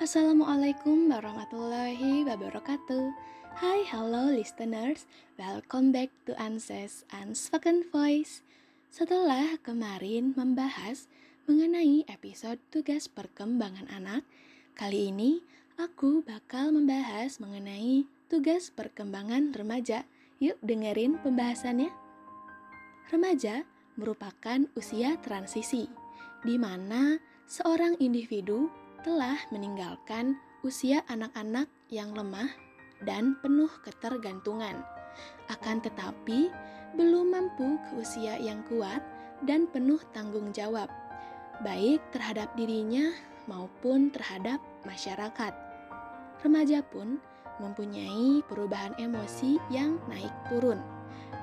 Assalamualaikum warahmatullahi wabarakatuh. Hai, hello listeners. Welcome back to Anses Unspoken Voice. Setelah kemarin membahas mengenai episode tugas perkembangan anak, kali ini aku bakal membahas mengenai tugas perkembangan remaja. Yuk dengerin pembahasannya. Remaja merupakan usia transisi, di mana seorang individu telah meninggalkan usia anak-anak yang lemah dan penuh ketergantungan. Akan tetapi, belum mampu ke usia yang kuat dan penuh tanggung jawab, baik terhadap dirinya maupun terhadap masyarakat. Remaja pun mempunyai perubahan emosi yang naik turun,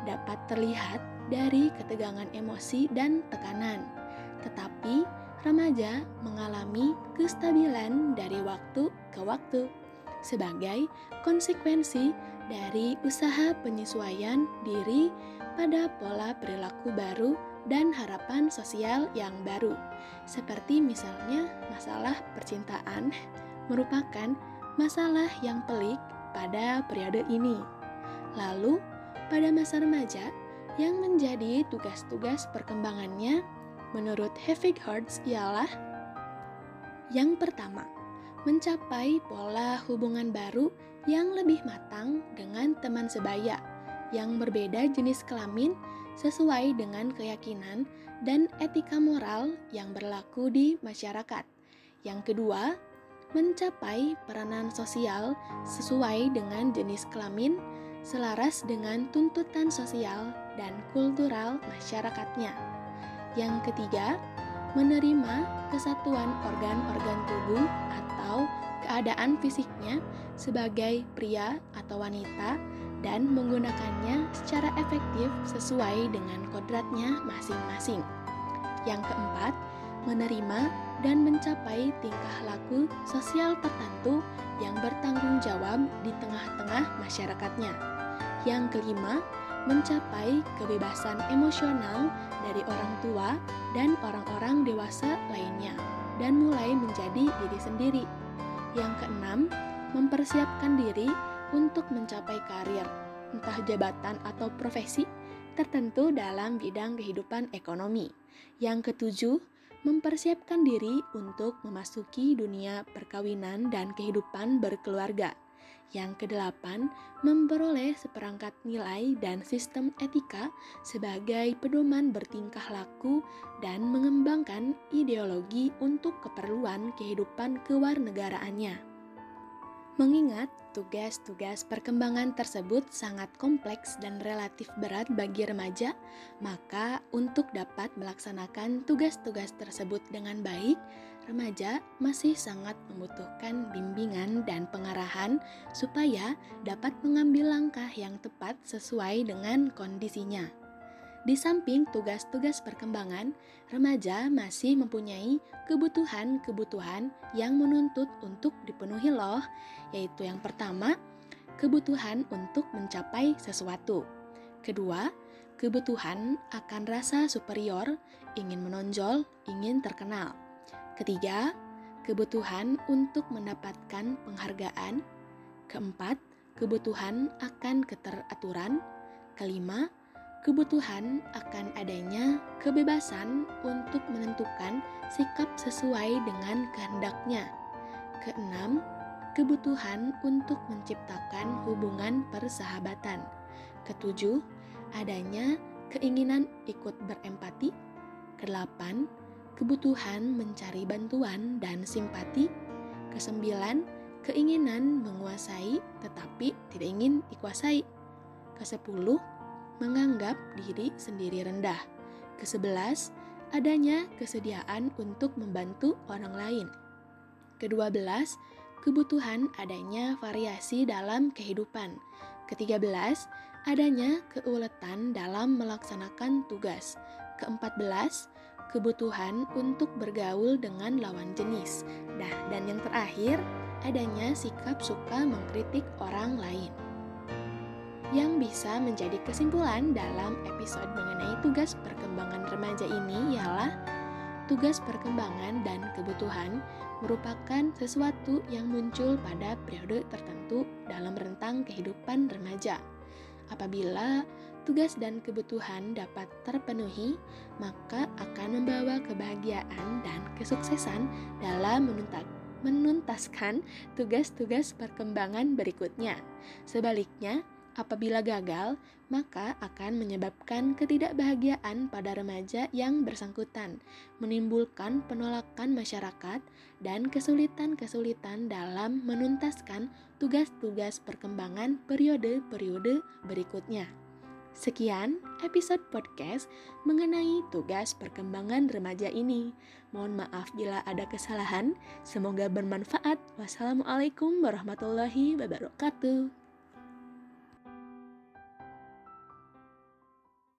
dapat terlihat dari ketegangan emosi dan tekanan, tetapi remaja mengalami kestabilan dari waktu ke waktu sebagai konsekuensi dari usaha penyesuaian diri pada pola perilaku baru dan harapan sosial yang baru. Seperti misalnya masalah percintaan merupakan masalah yang pelik pada periode ini. Lalu, pada masa remaja yang menjadi tugas-tugas perkembangannya menurut Havik Hertz ialah yang pertama, mencapai pola hubungan baru yang lebih matang dengan teman sebaya yang berbeda jenis kelamin sesuai dengan keyakinan dan etika moral yang berlaku di masyarakat. Yang kedua, mencapai peranan sosial sesuai dengan jenis kelamin selaras dengan tuntutan sosial dan kultural masyarakatnya. Yang ketiga, menerima kesatuan organ-organ tubuh atau keadaan fisiknya sebagai pria atau wanita dan menggunakannya secara efektif sesuai dengan kodratnya masing-masing. Yang keempat, menerima dan mencapai tingkah laku sosial tertentu yang bertanggung jawab di tengah-tengah masyarakatnya. Yang kelima, mencapai kebebasan emosional dari orang tua dan orang-orang dewasa lainnya, dan mulai menjadi diri sendiri. Yang keenam, mempersiapkan diri untuk mencapai karir, entah jabatan atau profesi tertentu dalam bidang kehidupan ekonomi. Yang ketujuh, mempersiapkan diri untuk memasuki dunia perkawinan dan kehidupan berkeluarga. Yang kedelapan, memperoleh seperangkat nilai dan sistem etika sebagai pedoman bertingkah laku dan mengembangkan ideologi untuk keperluan kehidupan kewarnegaraannya. Mengingat tugas-tugas perkembangan tersebut sangat kompleks dan relatif berat bagi remaja, maka untuk dapat melaksanakan tugas-tugas tersebut dengan baik, remaja masih sangat membutuhkan bimbingan dan pengarahan supaya dapat mengambil langkah yang tepat sesuai dengan kondisinya. Di samping tugas-tugas perkembangan, remaja masih mempunyai kebutuhan-kebutuhan yang menuntut untuk dipenuhi loh, yaitu yang pertama, kebutuhan untuk mencapai sesuatu. Kedua, kebutuhan akan rasa superior, ingin menonjol, ingin terkenal. Ketiga, kebutuhan untuk mendapatkan penghargaan. Keempat, kebutuhan akan keteraturan. Kelima, kebutuhan akan adanya kebebasan untuk menentukan sikap sesuai dengan kehendaknya. Keenam, kebutuhan untuk menciptakan hubungan persahabatan. Ketujuh, adanya keinginan ikut berempati. Kedelapan, kebutuhan mencari bantuan dan simpati. Kesembilan, keinginan menguasai tetapi tidak ingin dikuasai. Kesepuluh, menganggap diri sendiri rendah. Kesebelas, adanya kesediaan untuk membantu orang lain. Kedua belas, kebutuhan adanya variasi dalam kehidupan. Ketiga belas, adanya keuletan dalam melaksanakan tugas. Keempat belas, kebutuhan untuk bergaul dengan lawan jenis. Nah, dan yang terakhir, adanya sikap suka mengkritik orang lain yang bisa menjadi kesimpulan dalam episode mengenai tugas perkembangan remaja ini ialah tugas perkembangan dan kebutuhan merupakan sesuatu yang muncul pada periode tertentu dalam rentang kehidupan remaja. Apabila tugas dan kebutuhan dapat terpenuhi, maka akan membawa kebahagiaan dan kesuksesan dalam menuntaskan tugas-tugas perkembangan berikutnya. Sebaliknya, Apabila gagal, maka akan menyebabkan ketidakbahagiaan pada remaja yang bersangkutan, menimbulkan penolakan masyarakat, dan kesulitan-kesulitan dalam menuntaskan tugas-tugas perkembangan periode-periode berikutnya. Sekian episode podcast mengenai tugas perkembangan remaja ini. Mohon maaf bila ada kesalahan. Semoga bermanfaat. Wassalamualaikum warahmatullahi wabarakatuh.